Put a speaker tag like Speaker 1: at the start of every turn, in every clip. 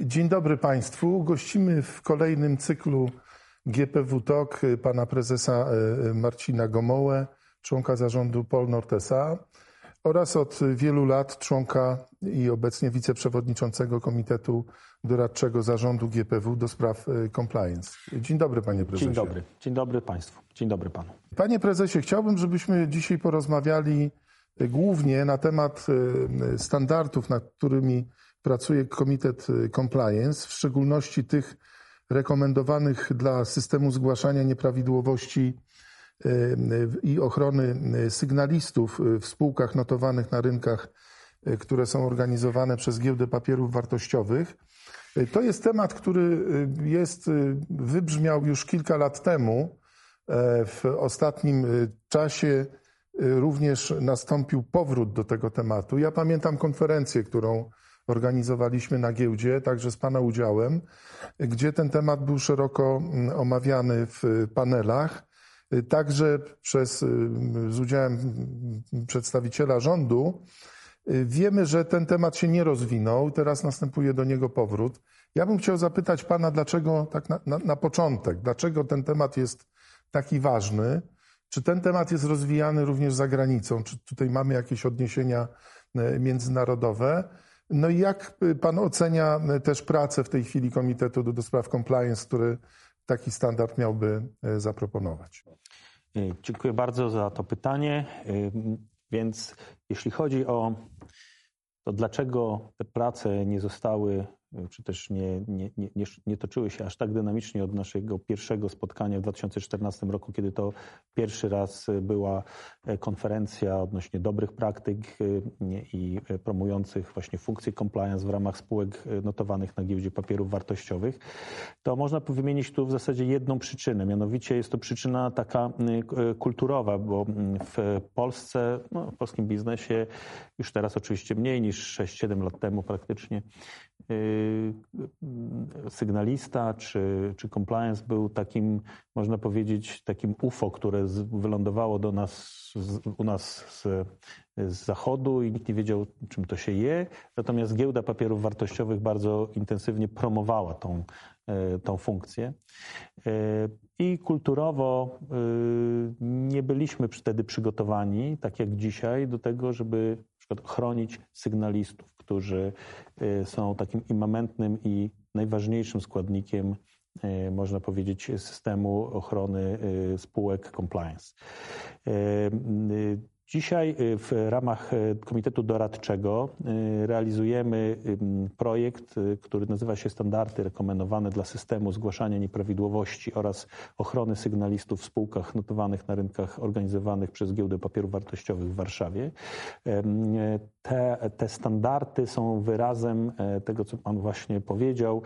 Speaker 1: Dzień dobry Państwu. Gościmy w kolejnym cyklu GPW Talk pana prezesa e, Marcina Gomołę, członka zarządu Polnord S.A. oraz od wielu lat członka i obecnie wiceprzewodniczącego Komitetu Doradczego Zarządu GPW do spraw compliance. Dzień dobry panie prezesie.
Speaker 2: Dzień dobry. Dzień dobry Państwu. Dzień dobry Panu.
Speaker 1: Panie prezesie, chciałbym, żebyśmy dzisiaj porozmawiali głównie na temat standardów, nad którymi pracuje Komitet Compliance, w szczególności tych rekomendowanych dla systemu zgłaszania nieprawidłowości i ochrony sygnalistów w spółkach notowanych na rynkach, które są organizowane przez Giełdę Papierów Wartościowych. To jest temat, który jest, wybrzmiał już kilka lat temu. W ostatnim czasie również nastąpił powrót do tego tematu. Ja pamiętam konferencję, którą organizowaliśmy na giełdzie, także z Pana udziałem, gdzie ten temat był szeroko mm, omawiany w panelach, także przez, z udziałem przedstawiciela rządu. Wiemy, że ten temat się nie rozwinął, teraz następuje do niego powrót. Ja bym chciał zapytać Pana, dlaczego tak na, na, na początek, dlaczego ten temat jest taki ważny? Czy ten temat jest rozwijany również za granicą? Czy tutaj mamy jakieś odniesienia e, międzynarodowe? No i jak pan ocenia też pracę w tej chwili Komitetu do, Spraw Compliance, który taki standard miałby e, zaproponować?
Speaker 2: E, dziękuję bardzo za to pytanie. E, więc jeśli chodzi o to, dlaczego te prace nie zostały czy też nie, nie, nie, nie, toczyły się aż tak dynamicznie od naszego pierwszego spotkania w 2014 roku, kiedy to pierwszy raz była e, konferencja odnośnie dobrych praktyk e, i promujących właśnie funkcje compliance w ramach spółek e, notowanych na giełdzie papierów wartościowych, to można wymienić tu w zasadzie jedną przyczynę. Mianowicie jest to przyczyna taka kulturowa, bo w Polsce, no, w polskim biznesie już teraz oczywiście mniej niż 6-7 lat temu praktycznie sygnalista czy, czy compliance był takim, można powiedzieć, takim UFO, które wylądowało do nas, u nas z, z zachodu i nikt nie wiedział, czym to się je. Natomiast giełda papierów wartościowych bardzo intensywnie promowała tą, e, tą funkcję. E, I kulturowo y, nie byliśmy wtedy przygotowani, tak jak dzisiaj, do tego, żeby chronić sygnalistów, którzy y, są takim immamentnym i najważniejszym składnikiem, y, można powiedzieć, systemu ochrony y, spółek compliance. Dzisiaj y, w ramach y, Komitetu Doradczego y, realizujemy projekt, który nazywa się Standardy rekomendowane dla systemu zgłaszania nieprawidłowości oraz ochrony sygnalistów w spółkach notowanych na rynkach organizowanych przez Giełdę Papierów Wartościowych w Warszawie. Te, te standardy są wyrazem e, tego, co Pan właśnie powiedział,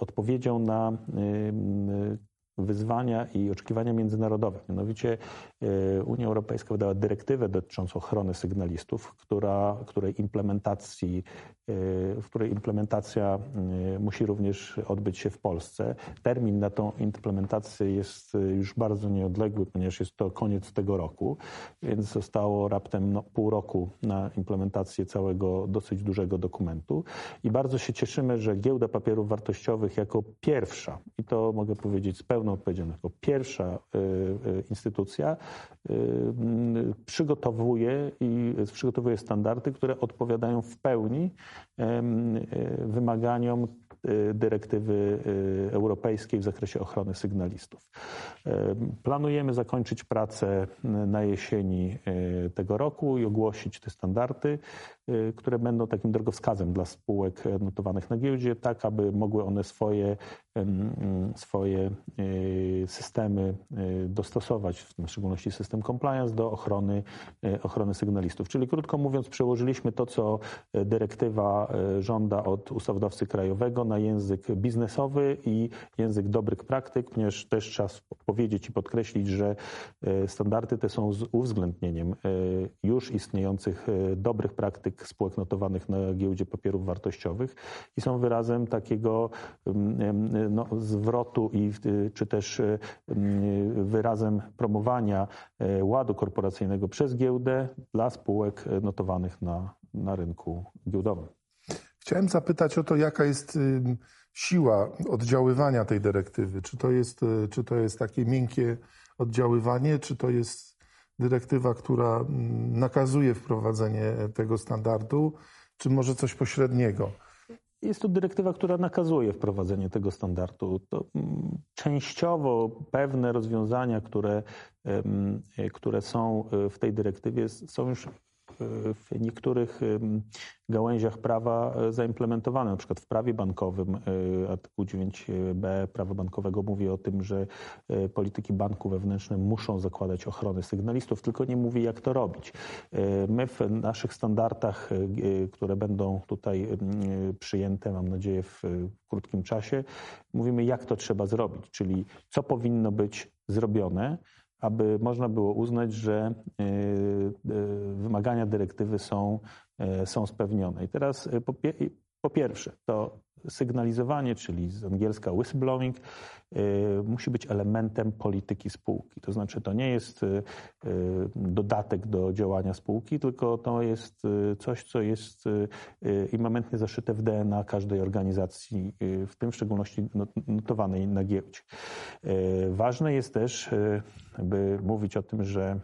Speaker 2: odpowiedzią na wyzwania i oczekiwania międzynarodowe. Mianowicie e, Unia Europejska wydała dyrektywę dotyczącą ochrony sygnalistów, która, której implementacji w której implementacja y, musi również odbyć się w Polsce. Termin na tą implementację jest już bardzo nieodległy, ponieważ jest to koniec tego roku, więc zostało raptem no, pół roku na implementację całego dosyć dużego dokumentu. I bardzo się cieszymy, że Giełda Papierów Wartościowych jako pierwsza, to mogę powiedzieć z pełną odpowiedzialnością, pierwsza y, instytucja przygotowuje i przygotowuje standardy, które odpowiadają w pełni wymaganiom Y, dyrektywy y, europejskiej w zakresie ochrony sygnalistów. Planujemy zakończyć pracę na jesieni y, tego roku i ogłosić te standardy, które będą takim drogowskazem dla spółek notowanych na giełdzie, tak aby mogły one swoje, swoje systemy dostosować, w szczególności system compliance, do ochrony, ochrony sygnalistów. Czyli krótko mówiąc, przełożyliśmy to, co dyrektywa żąda od ustawodawcy krajowego na język biznesowy i język dobrych praktyk, ponieważ też trzeba powiedzieć i podkreślić, że standardy te są z uwzględnieniem już istniejących dobrych praktyk spółek notowanych na giełdzie papierów wartościowych i są wyrazem takiego mm, no, zwrotu i czy też wyrazem promowania ładu korporacyjnego przez giełdę dla spółek notowanych na, na rynku giełdowym.
Speaker 1: Chciałem zapytać o to, jaka jest siła oddziaływania tej dyrektywy. Czy to jest, czy to jest takie miękkie oddziaływanie, czy to jest dyrektywa, która mm, nakazuje wprowadzenie tego standardu, czy może coś pośredniego?
Speaker 2: Jest to dyrektywa, która nakazuje wprowadzenie tego standardu. To mm, częściowo pewne rozwiązania, które, które są e, w tej dyrektywie, są już w niektórych gałęziach prawa e, zaimplementowane. Na przykład w prawie bankowym e, artykuł 9b prawa bankowego mówi o tym, że e, polityki banku wewnętrzne muszą zakładać ochronę sygnalistów, tylko nie mówi jak to robić. My w naszych standardach, które będą tutaj przyjęte, mam nadzieję w krótkim czasie, mówimy jak to trzeba zrobić, czyli co powinno być zrobione, aby można było uznać, że e, e, wymagania dyrektywy są, e, są spełnione. I teraz po, po pierwsze, to sygnalizowanie, czyli z angielska whistleblowing, y, musi być elementem polityki spółki. To znaczy, to nie jest y, y, dodatek do działania spółki, tylko to jest coś, co jest immamentnie zaszyte w DNA każdej organizacji, w tym w szczególności notowanej na giełdzie. Ważne jest też, by mówić o tym, że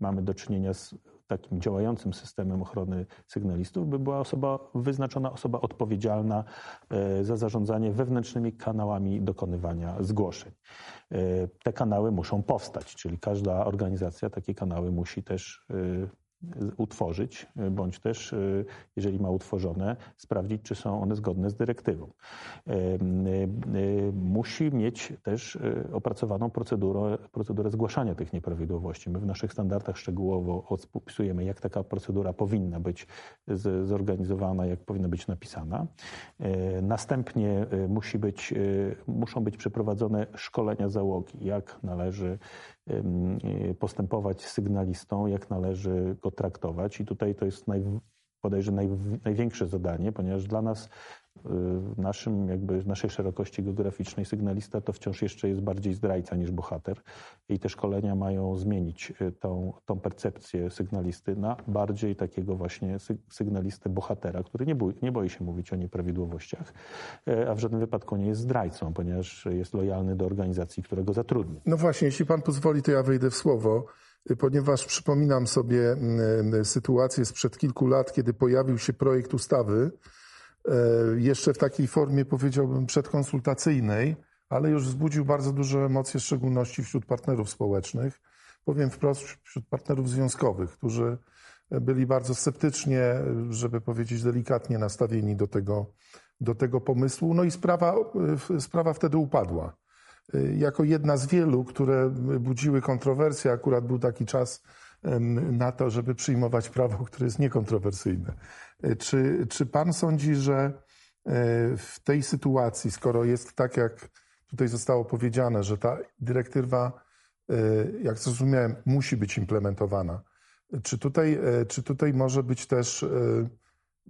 Speaker 2: mamy do czynienia z takim działającym systemem ochrony sygnalistów, by była osoba, wyznaczona osoba odpowiedzialna e, za zarządzanie wewnętrznymi kanałami dokonywania zgłoszeń. E, te kanały muszą powstać, czyli każda organizacja takie kanały musi też e, utworzyć, bądź też, y, jeżeli ma utworzone, sprawdzić, czy są one zgodne z dyrektywą. Y, y, musi mieć też opracowaną procedurę, procedurę zgłaszania tych nieprawidłowości. My w naszych standardach szczegółowo opisujemy, jak taka procedura powinna być zorganizowana, jak powinna być napisana. Następnie musi być, muszą być przeprowadzone szkolenia załogi, jak należy postępować z sygnalistą, jak należy go traktować. I tutaj to jest naj, bodajże naj, największe zadanie, ponieważ dla nas w naszym, jakby naszej szerokości geograficznej sygnalista to wciąż jeszcze jest bardziej zdrajca niż bohater. I te szkolenia mają zmienić y, tą, tą percepcję sygnalisty na bardziej takiego właśnie sygnalistę bohatera, który nie boi, nie boi się mówić o nieprawidłowościach, y, a w żadnym wypadku nie jest zdrajcą, ponieważ jest lojalny do organizacji, która go zatrudni.
Speaker 1: No właśnie, jeśli pan pozwoli, to ja wejdę w słowo y, ponieważ przypominam sobie sytuację sprzed kilku lat, kiedy pojawił się projekt ustawy, E, jeszcze w takiej formie, powiedziałbym, przedkonsultacyjnej, ale już wzbudził bardzo duże emocje, w szczególności wśród partnerów społecznych. Powiem wprost, wśród partnerów związkowych, którzy byli bardzo sceptycznie, żeby powiedzieć delikatnie, nastawieni do tego, do tego pomysłu. No i sprawa, sprawa wtedy upadła. E, jako jedna z wielu, które budziły kontrowersje, akurat był taki czas na to, żeby przyjmować prawo, które jest niekontrowersyjne. Czy, czy pan sądzi, że e, w tej sytuacji, skoro jest tak, jak tutaj zostało powiedziane, że ta dyrektywa, e, jak zrozumiałem, musi być implementowana, czy tutaj, e, czy tutaj może być też,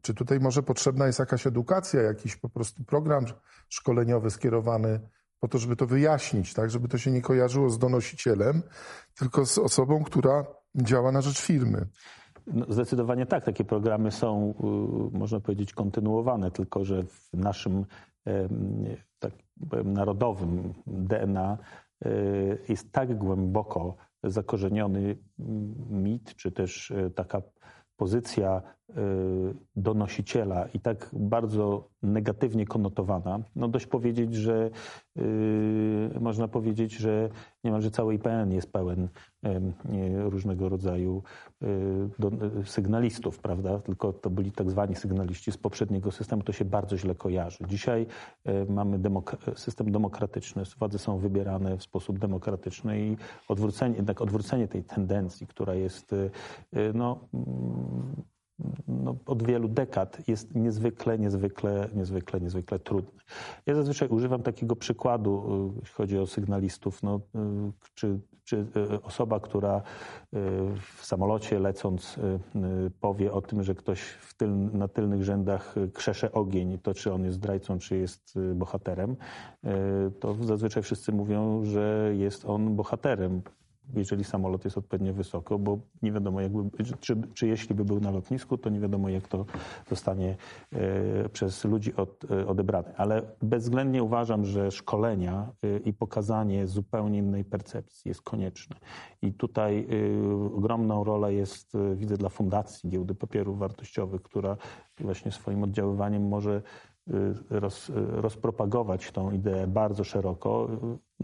Speaker 1: czy tutaj może potrzebna jest jakaś edukacja, jakiś po prostu program szkoleniowy skierowany po to, żeby to wyjaśnić, tak, żeby to się nie kojarzyło z donosicielem, tylko z osobą, która działa na rzecz firmy.
Speaker 2: No, zdecydowanie tak. Takie programy są, y, można powiedzieć, kontynuowane, tylko że w naszym tak powiem, narodowym DNA y, jest tak głęboko zakorzeniony mit, czy też y, taka pozycja donosiciela i tak bardzo negatywnie konotowana. No dość powiedzieć, że yy, można powiedzieć, że niemalże cały IPN jest pełen yy, różnego rodzaju yy, do, sygnalistów, prawda? Tylko to byli tak zwani sygnaliści z poprzedniego systemu, to się bardzo źle kojarzy. Dzisiaj y, mamy demok system demokratyczny, władze są wybierane w sposób demokratyczny i odwrócenie, jednak odwrócenie tej tendencji, która jest y, y, no, no, od wielu dekad jest niezwykle, niezwykle, niezwykle, niezwykle trudny. Ja zazwyczaj używam takiego przykładu, y, jeśli chodzi o sygnalistów, no, y, czy, czy y, osoba, która w samolocie lecąc powie o tym, że ktoś tyl, na tylnych rzędach krzesze ogień, to czy on jest zdrajcą, czy jest bohaterem, to zazwyczaj wszyscy mówią, że jest on bohaterem jeżeli samolot jest odpowiednio wysoko, bo nie wiadomo, jakby, czy, czy jeśli by był na lotnisku, to nie wiadomo, jak to zostanie e, przez ludzi od, e, odebrane. Ale bezwzględnie uważam, że szkolenia e, i pokazanie zupełnie innej percepcji jest konieczne. I tutaj ogromną rolę jest, widzę, dla Fundacji Giełdy Papierów Wartościowych, która właśnie swoim oddziaływaniem może roz, rozpropagować tą ideę bardzo szeroko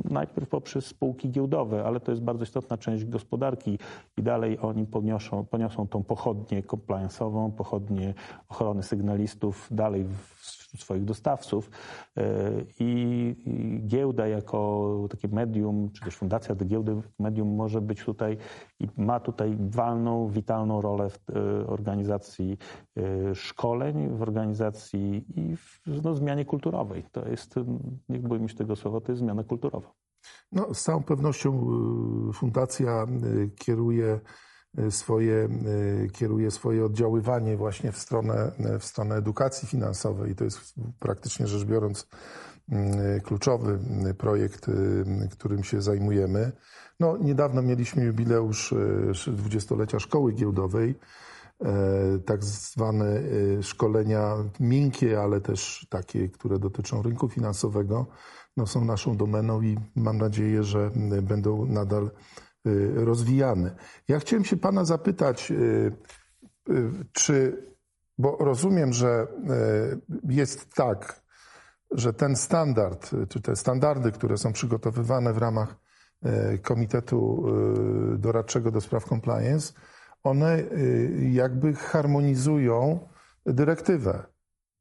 Speaker 2: najpierw poprzez spółki giełdowe, ale to jest bardzo istotna część gospodarki i dalej oni poniosą, poniosą tą pochodnię compliance'ową, pochodnię ochrony sygnalistów dalej w swoich dostawców e, I, giełda jako takie medium, czy też fundacja do giełdy medium może być tutaj i ma tutaj walną, witalną rolę w e, organizacji e, szkoleń, w organizacji i w no, zmianie kulturowej. To jest, nie bójmy się tego słowa, to jest zmiana kulturowa.
Speaker 1: No, z całą pewnością fundacja kieruje swoje, kieruje swoje oddziaływanie właśnie w stronę, w stronę edukacji finansowej. I to jest praktycznie rzecz biorąc kluczowy projekt, którym się zajmujemy. No, niedawno mieliśmy jubileusz dwudziestolecia szkoły giełdowej e, tak zwane e, szkolenia miękkie, ale też takie, które dotyczą rynku finansowego, no są naszą domeną i mam nadzieję, że będą nadal rozwijany. Ja chciałem się Pana zapytać, y, y, czy, bo rozumiem, że jest tak, że ten standard, czy te standardy, które są przygotowywane w ramach Komitetu Doradczego do Spraw Compliance, one jakby harmonizują dyrektywę.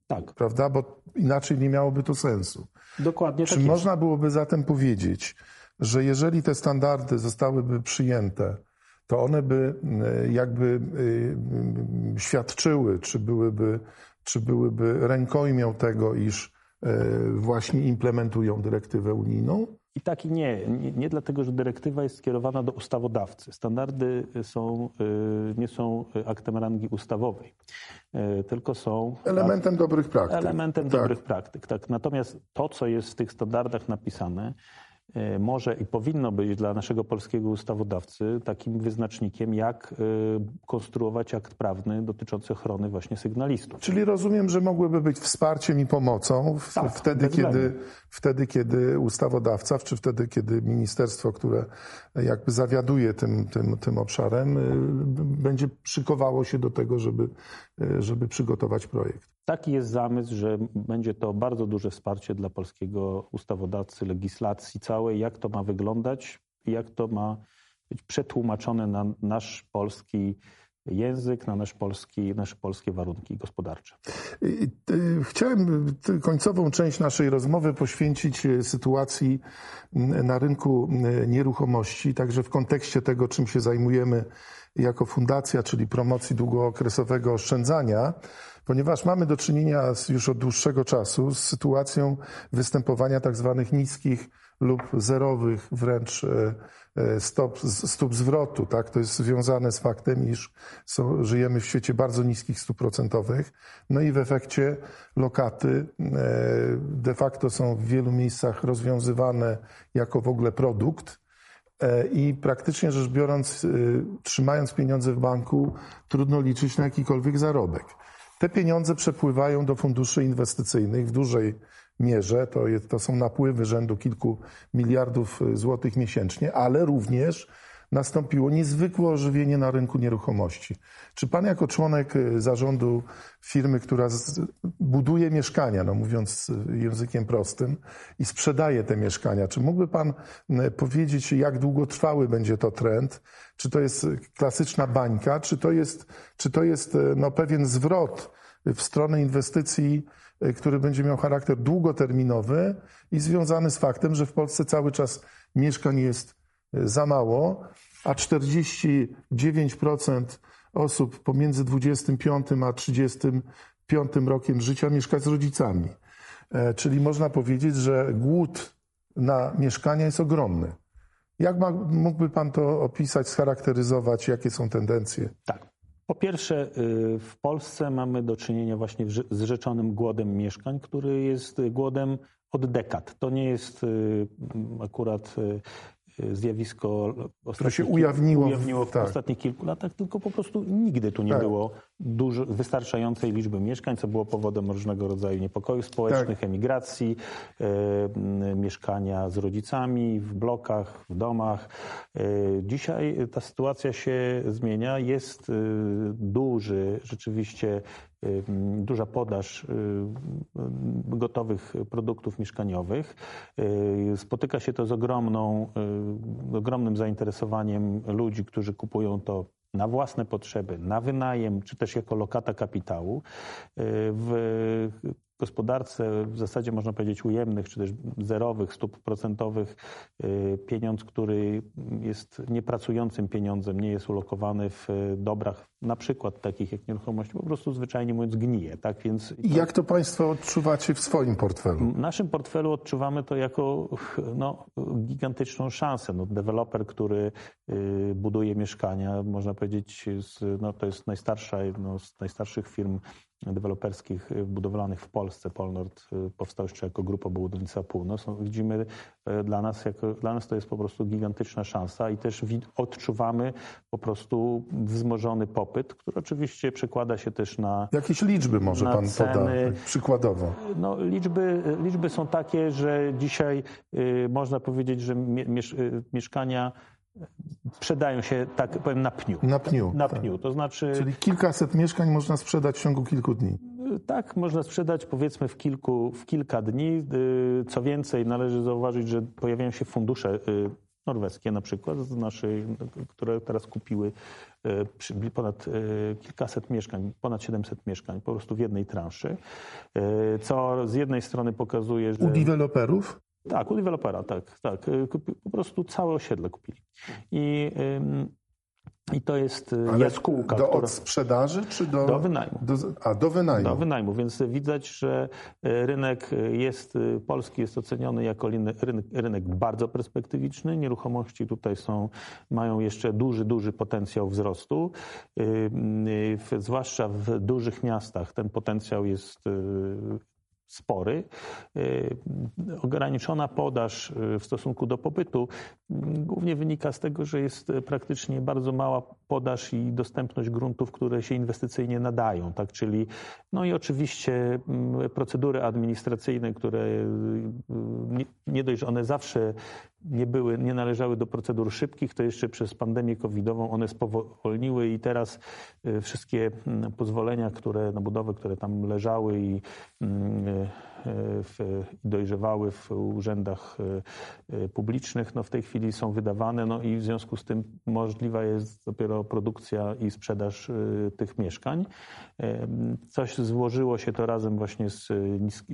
Speaker 2: Tak.
Speaker 1: Prawda? Bo inaczej nie miałoby to sensu.
Speaker 2: Dokładnie
Speaker 1: Czy
Speaker 2: tak
Speaker 1: można byłoby zatem powiedzieć, że jeżeli te standardy zostałyby przyjęte, to one by e, jakby e, świadczyły, czy byłyby, czy byłyby rękojmią tego, iż e, właśnie implementują dyrektywę unijną?
Speaker 2: I tak i nie. nie. nie. dlatego, że dyrektywa jest skierowana do ustawodawcy. Standardy są, nie są aktem rangi ustawowej, tylko są.
Speaker 1: Elementem dobrych praktyk.
Speaker 2: Elementem tak. dobrych praktyk. Tak. Natomiast to, co jest w tych standardach napisane, może i powinno być dla naszego polskiego ustawodawcy takim wyznacznikiem, jak e, konstruować akt prawny dotyczący ochrony właśnie sygnalistów.
Speaker 1: Czyli rozumiem, że mogłyby być wsparciem i pomocą tak, wtedy, kiedy, wtedy, kiedy ustawodawca, czy wtedy, kiedy ministerstwo, które jakby zawiaduje tym, tym, tym obszarem, e, będzie szykowało się do tego, żeby, żeby przygotować projekt.
Speaker 2: Taki jest zamysł, że będzie to bardzo duże wsparcie dla polskiego ustawodawcy, legislacji całej, jak to ma wyglądać jak to ma być przetłumaczone na nasz polski język, na nasz polski, nasze polskie warunki gospodarcze.
Speaker 1: Chciałem końcową część naszej rozmowy poświęcić e, sytuacji na rynku nieruchomości, także w kontekście tego, czym się zajmujemy jako fundacja, czyli promocji długookresowego oszczędzania ponieważ mamy do czynienia już od dłuższego czasu z sytuacją występowania tak zwanych niskich lub zerowych wręcz e, e, stop, stóp zwrotu. Tak? To jest związane z faktem, iż są, żyjemy w świecie bardzo niskich stóp procentowych. No i w efekcie lokaty e, de facto są w wielu miejscach rozwiązywane jako w ogóle produkt. I praktycznie rzecz biorąc, trzymając pieniądze w banku, trudno liczyć na jakikolwiek zarobek. Te pieniądze przepływają do funduszy inwestycyjnych w dużej mierze. To, jest, to są napływy rzędu kilku miliardów y, złotych miesięcznie, ale również nastąpiło niezwykłe ożywienie na rynku nieruchomości. Czy pan jako członek y, zarządu firmy, która buduje mieszkania, no mówiąc y, językiem prostym, i sprzedaje te mieszkania, czy mógłby pan powiedzieć, jak długotrwały będzie to trend? Czy to jest klasyczna bańka, czy to jest, czy to jest no, pewien zwrot w stronę inwestycji, który będzie miał charakter długoterminowy i związany z faktem, że w Polsce cały czas mieszkań jest za mało, a 49% osób pomiędzy 25 a 35 rokiem życia mieszka z rodzicami. E, czyli można powiedzieć, że głód na mieszkania jest ogromny. Jak mógłby Pan to opisać, scharakteryzować, jakie są tendencje?
Speaker 2: Tak. Po pierwsze, y, w Polsce mamy do czynienia właśnie z rzeczonym głodem mieszkań, który jest głodem od dekad. To nie jest y, akurat y, zjawisko
Speaker 1: które się ujawniło,
Speaker 2: ujawniło w
Speaker 1: tak.
Speaker 2: ostatnich kilku latach, tylko po prostu nigdy tu nie
Speaker 1: Tak.
Speaker 2: było dużo, wystarczającej liczby mieszkań, co było powodem różnego rodzaju niepokojów społecznych,
Speaker 1: Tak.
Speaker 2: emigracji, e, mieszkania z rodzicami w blokach, w domach. E, dzisiaj ta sytuacja się zmienia. Jest e, duży, rzeczywiście duża podaż gotowych produktów mieszkaniowych. Spotyka się to z ogromną, ogromnym zainteresowaniem ludzi, którzy kupują to na własne potrzeby, na wynajem, czy też jako lokata kapitału. E, W gospodarce w zasadzie można powiedzieć ujemnych, czy też zerowych stóp procentowych e, pieniądz, który jest niepracującym pieniądzem, nie jest ulokowany w dobrach, na przykład takich jak nieruchomości, po prostu zwyczajnie mówiąc gnije. Tak więc
Speaker 1: I jak to Państwo odczuwacie w swoim portfelu?
Speaker 2: w naszym portfelu odczuwamy to jako no, gigantyczną szansę. No, deweloper, który y, buduje mieszkania, można powiedzieć, z, no, to jest najstarsza, jedno z najstarszych firm deweloperskich y, budowlanych w Polsce. Polnord y, powstał jeszcze jako grupa budownictwa Północ. No, widzimy y, dla nas, jako, dla nas to jest po prostu gigantyczna szansa i też odczuwamy po prostu wzmożony popyt, który oczywiście przekłada się też na
Speaker 1: Jakieś liczby może Pan poda
Speaker 2: ceny.
Speaker 1: tak przykładowo?
Speaker 2: no, liczby, liczby są takie, że dzisiaj można powiedzieć, że mie, miesz, mieszkania sprzedają się, tak powiem, na pniu.
Speaker 1: Na pniu.
Speaker 2: Na
Speaker 1: tak.
Speaker 2: pniu. To znaczy,
Speaker 1: Czyli kilkaset mieszkań można sprzedać w ciągu kilku dni.
Speaker 2: tak, można sprzedać powiedzmy w, kilku, w kilka dni. Y, Co więcej, należy zauważyć, że pojawiają się fundusze y, norweskie na przykład, z naszej, które teraz kupiły y, ponad kilkaset mieszkań, ponad 700 mieszkań po prostu w jednej transzy, co z jednej strony pokazuje, że...
Speaker 1: U deweloperów?
Speaker 2: Tak, u dewelopera, tak, tak. Y, Po prostu całe osiedle kupili. I, i to jest y,
Speaker 1: Ale
Speaker 2: jaskółka,
Speaker 1: do
Speaker 2: która...
Speaker 1: odsprzedaży czy do...
Speaker 2: Do wynajmu.
Speaker 1: Do, a, do wynajmu.
Speaker 2: Do wynajmu, więc widać, że y, rynek jest, polski jest oceniony jako rynek, rynek, bardzo perspektywiczny. Nieruchomości tutaj są, mają jeszcze duży, duży potencjał wzrostu. Zwłaszcza w dużych miastach ten potencjał jest spory. Y, Ograniczona podaż y, w stosunku do popytu mm, głównie wynika z tego, że jest y, praktycznie bardzo mała podaż i dostępność gruntów, które się inwestycyjnie nadają. Tak? Czyli, no i oczywiście mm, procedury administracyjne, które y, nie dość, że one zawsze nie były, nie należały do procedur szybkich, to jeszcze przez pandemię covidową one spowolniły i teraz y, wszystkie mm, pozwolenia, które na budowę, które tam leżały i mm, y, w, i dojrzewały w urzędach y, y, publicznych, no w tej chwili są wydawane, no i w związku z tym możliwa jest dopiero produkcja i sprzedaż tych mieszkań. Coś złożyło się to razem właśnie z,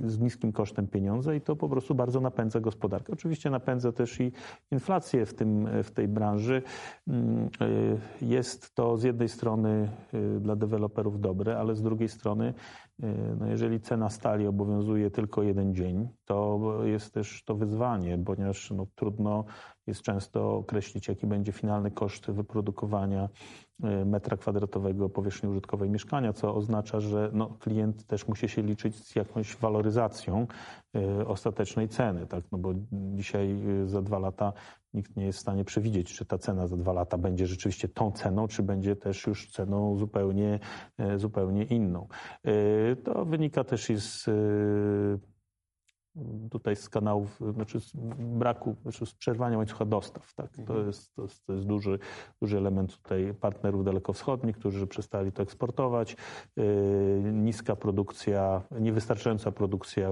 Speaker 2: z niskim kosztem pieniądza i to po prostu bardzo napędza gospodarkę. Oczywiście napędza też i inflację w, tym, w tej branży. Mm, Jest to z jednej strony dla deweloperów dobre, ale z drugiej strony, no jeżeli cena stali obowiązuje tylko jeden dzień, to jest też to wyzwanie, ponieważ no, trudno jest często określić, jaki będzie finalny koszt wyprodukowania y, metra kwadratowego powierzchni użytkowej mieszkania, co oznacza, że no, klient też musi się liczyć z jakąś waloryzacją y, ostatecznej ceny, tak? no bo dzisiaj za dwa lata nikt nie jest w stanie przewidzieć, czy ta cena za dwa lata będzie rzeczywiście tą ceną, czy będzie też już ceną zupełnie, y, zupełnie inną. Y, To wynika też z y, tutaj z kanałów, znaczy z braku, znaczy z przerwania łańcucha dostaw. Tak? To, jest, to, jest, to jest duży, duży element tutaj partnerów dalekowschodnich, którzy przestali to eksportować. Yy, niska produkcja, niewystarczająca produkcja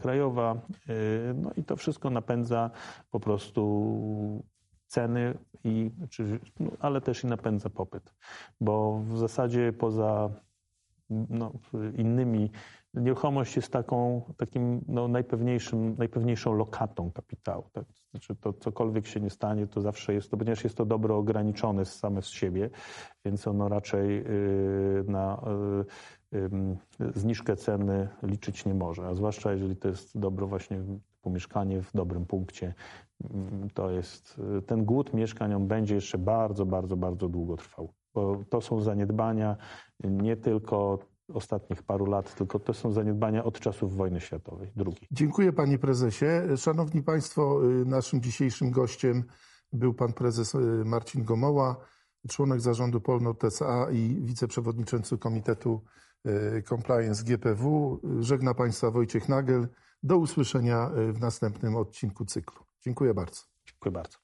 Speaker 2: krajowa. Yy, no i to wszystko napędza po prostu ceny, i, czy, no, ale też i napędza popyt. Bo w zasadzie poza no, innymi nieruchomość jest taką, takim no, najpewniejszym, najpewniejszą lokatą kapitału. Tak? Znaczy to cokolwiek się nie stanie, to zawsze jest to, ponieważ jest to dobro ograniczone same z siebie, więc ono raczej yy, na yy, zniżkę ceny liczyć nie może, a zwłaszcza jeżeli to jest dobro właśnie typu mieszkanie w dobrym punkcie, mm, to jest, ten głód mieszkań, on będzie jeszcze bardzo, bardzo, bardzo długo trwał. Bo to są zaniedbania nie tylko ostatnich paru lat, tylko to są zaniedbania od czasów wojny światowej, drugiej.
Speaker 1: Dziękuję panie prezesie. Szanowni państwo, y, naszym dzisiejszym gościem był pan prezes y, Marcin Gomoła, członek zarządu Polnord SA i wiceprzewodniczący Komitetu y, Compliance GPW. Żegna państwa Wojciech Nagel. Do usłyszenia w następnym odcinku cyklu. Dziękuję bardzo.
Speaker 2: Dziękuję bardzo.